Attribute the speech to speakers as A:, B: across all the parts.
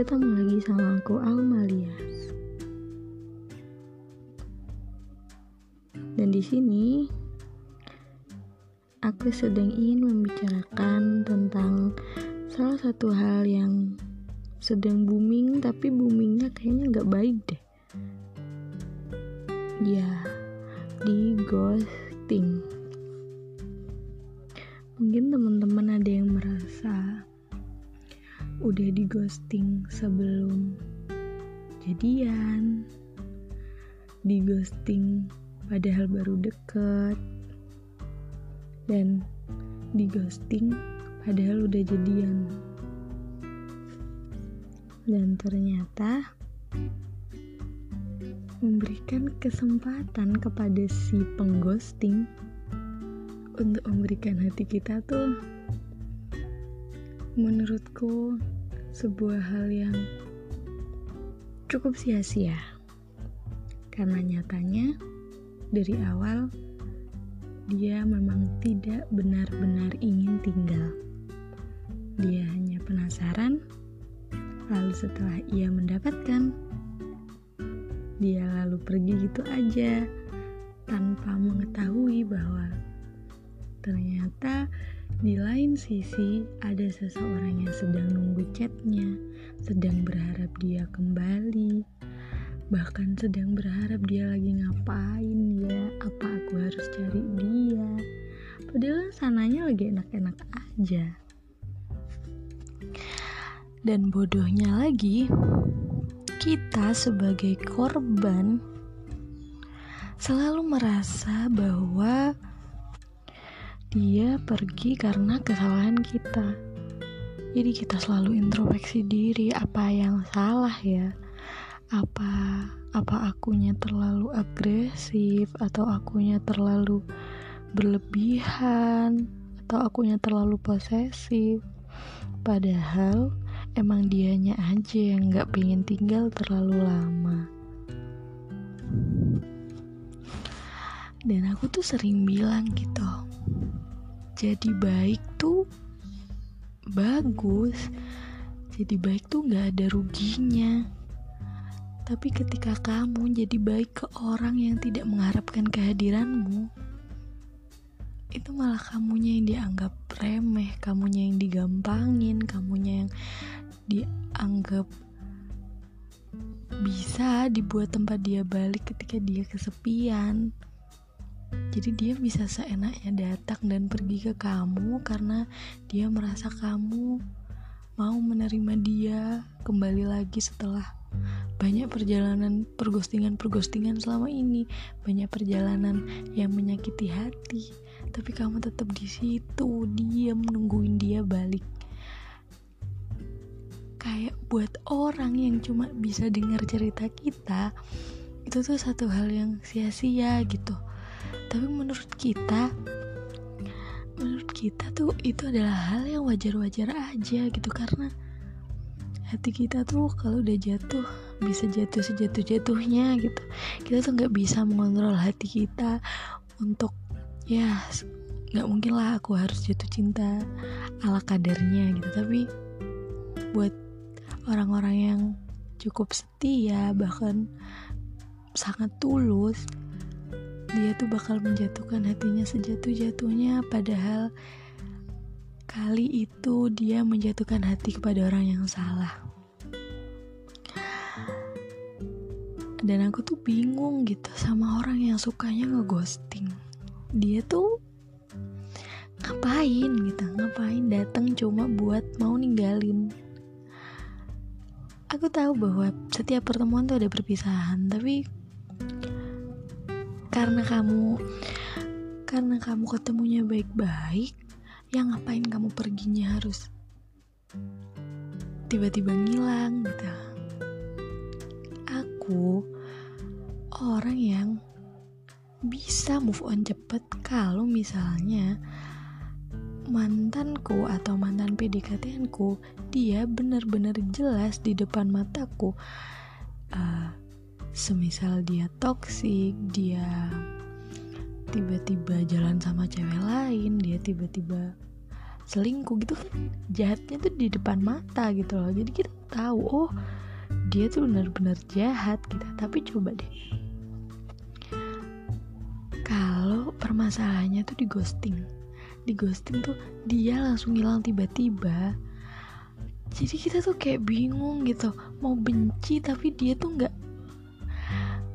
A: ketemu lagi sama aku Almalias. Dan di sini aku sedang ingin membicarakan tentang salah satu hal yang sedang booming tapi boomingnya kayaknya nggak baik deh. Ya, di ghosting. Mungkin teman-teman ada yang merasa udah di ghosting sebelum jadian. Di ghosting padahal baru deket. Dan di ghosting padahal udah jadian. Dan ternyata memberikan kesempatan kepada si pengghosting untuk memberikan hati kita tuh menurutku sebuah hal yang cukup sia-sia. Karena nyatanya dari awal dia memang tidak benar-benar ingin tinggal. Dia hanya penasaran lalu setelah ia mendapatkan dia lalu pergi gitu aja tanpa mengetahui bahwa ternyata di lain sisi, ada seseorang yang sedang nunggu chatnya, sedang berharap dia kembali, bahkan sedang berharap dia lagi ngapain ya, apa aku harus cari dia. Padahal sananya lagi enak-enak aja. Dan bodohnya lagi, kita sebagai korban selalu merasa bahwa dia pergi karena kesalahan kita. Jadi kita selalu introspeksi diri, apa yang salah ya? Apa apa akunya terlalu agresif atau akunya terlalu berlebihan atau akunya terlalu posesif? Padahal emang dianya aja yang nggak pengen tinggal terlalu lama. Dan aku tuh sering bilang gitu, jadi baik tuh bagus. Jadi baik tuh gak ada ruginya. Tapi ketika kamu jadi baik ke orang yang tidak mengharapkan kehadiranmu itu malah kamunya yang dianggap remeh kamunya yang digampangin kamunya yang dianggap bisa dibuat tempat dia balik ketika dia kesepian jadi dia bisa seenaknya datang dan pergi ke kamu karena dia merasa kamu mau menerima dia kembali lagi setelah banyak perjalanan pergostingan-pergostingan selama ini. Banyak perjalanan yang menyakiti hati tapi kamu tetap di situ diam nungguin dia balik. Kayak buat orang yang cuma bisa dengar cerita kita itu tuh satu hal yang sia-sia gitu tapi menurut kita menurut kita tuh itu adalah hal yang wajar-wajar aja gitu. Karena hati kita tuh kalau udah jatuh bisa jatuh sejatuh-jatuhnya gitu. Kita tuh nggak bisa mengontrol hati kita untuk ya nggak mungkin lah aku harus jatuh cinta ala kadarnya gitu. Tapi buat orang-orang yang cukup setia bahkan sangat tulus dia tuh bakal menjatuhkan hatinya sejatuh-jatuhnya padahal kali itu dia menjatuhkan hati kepada orang yang salah. Dan aku tuh bingung gitu sama orang yang sukanya ngeghosting. Dia tuh ngapain gitu ngapain datang cuma buat mau ninggalin. Aku tahu bahwa setiap pertemuan tuh ada perpisahan tapi karena kamu karena kamu ketemunya baik-baik yang ngapain kamu perginya harus tiba-tiba ngilang gitu? Aku orang yang bisa move on cepet kalau misalnya mantanku atau mantan PDKT-ku dia benar-benar jelas di depan mataku uh, semisal dia toksik dia tiba-tiba jalan sama cewek lain dia tiba-tiba selingkuh gitu kan jahatnya tuh di depan mata gitu loh. Jadi kita tahu oh dia tuh benar-benar jahat gitu tapi coba deh kalau permasalahannya tuh di ghosting di ghosting tuh dia langsung hilang tiba-tiba jadi kita tuh kayak bingung gitu. Mau benci tapi dia tuh nggak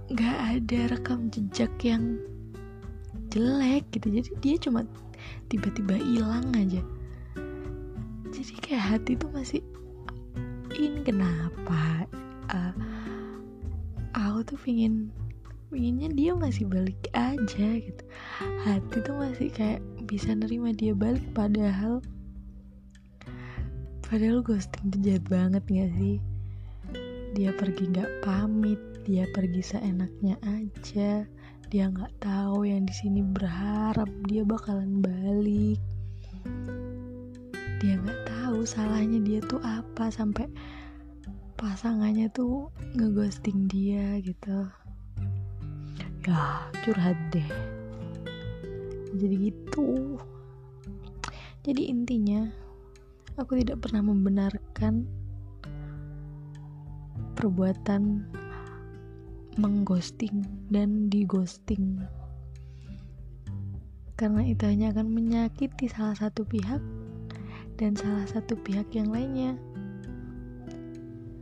A: nggak ada rekam jejak yang jelek gitu. Jadi dia cuma tiba-tiba hilang aja. Jadi kayak hati tuh masih ini kenapa? Uh, aku tuh pingin pinginnya dia masih balik aja gitu. Hati tuh masih kayak bisa nerima dia balik padahal padahal ghosting tuh jahat banget gak sih? Dia pergi gak pamit dia pergi seenaknya aja. Dia nggak tahu yang di sini berharap dia bakalan balik. Dia nggak tahu salahnya dia tuh apa sampai pasangannya tuh ngeghosting dia gitu. Ya curhat deh. Jadi gitu. Jadi intinya aku tidak pernah membenarkan perbuatan mengghosting dan dighosting karena itu hanya akan menyakiti salah satu pihak dan salah satu pihak yang lainnya.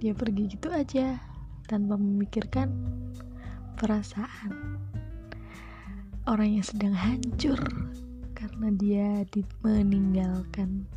A: Dia pergi gitu aja tanpa memikirkan perasaan. Orang yang sedang hancur karena dia meninggalkan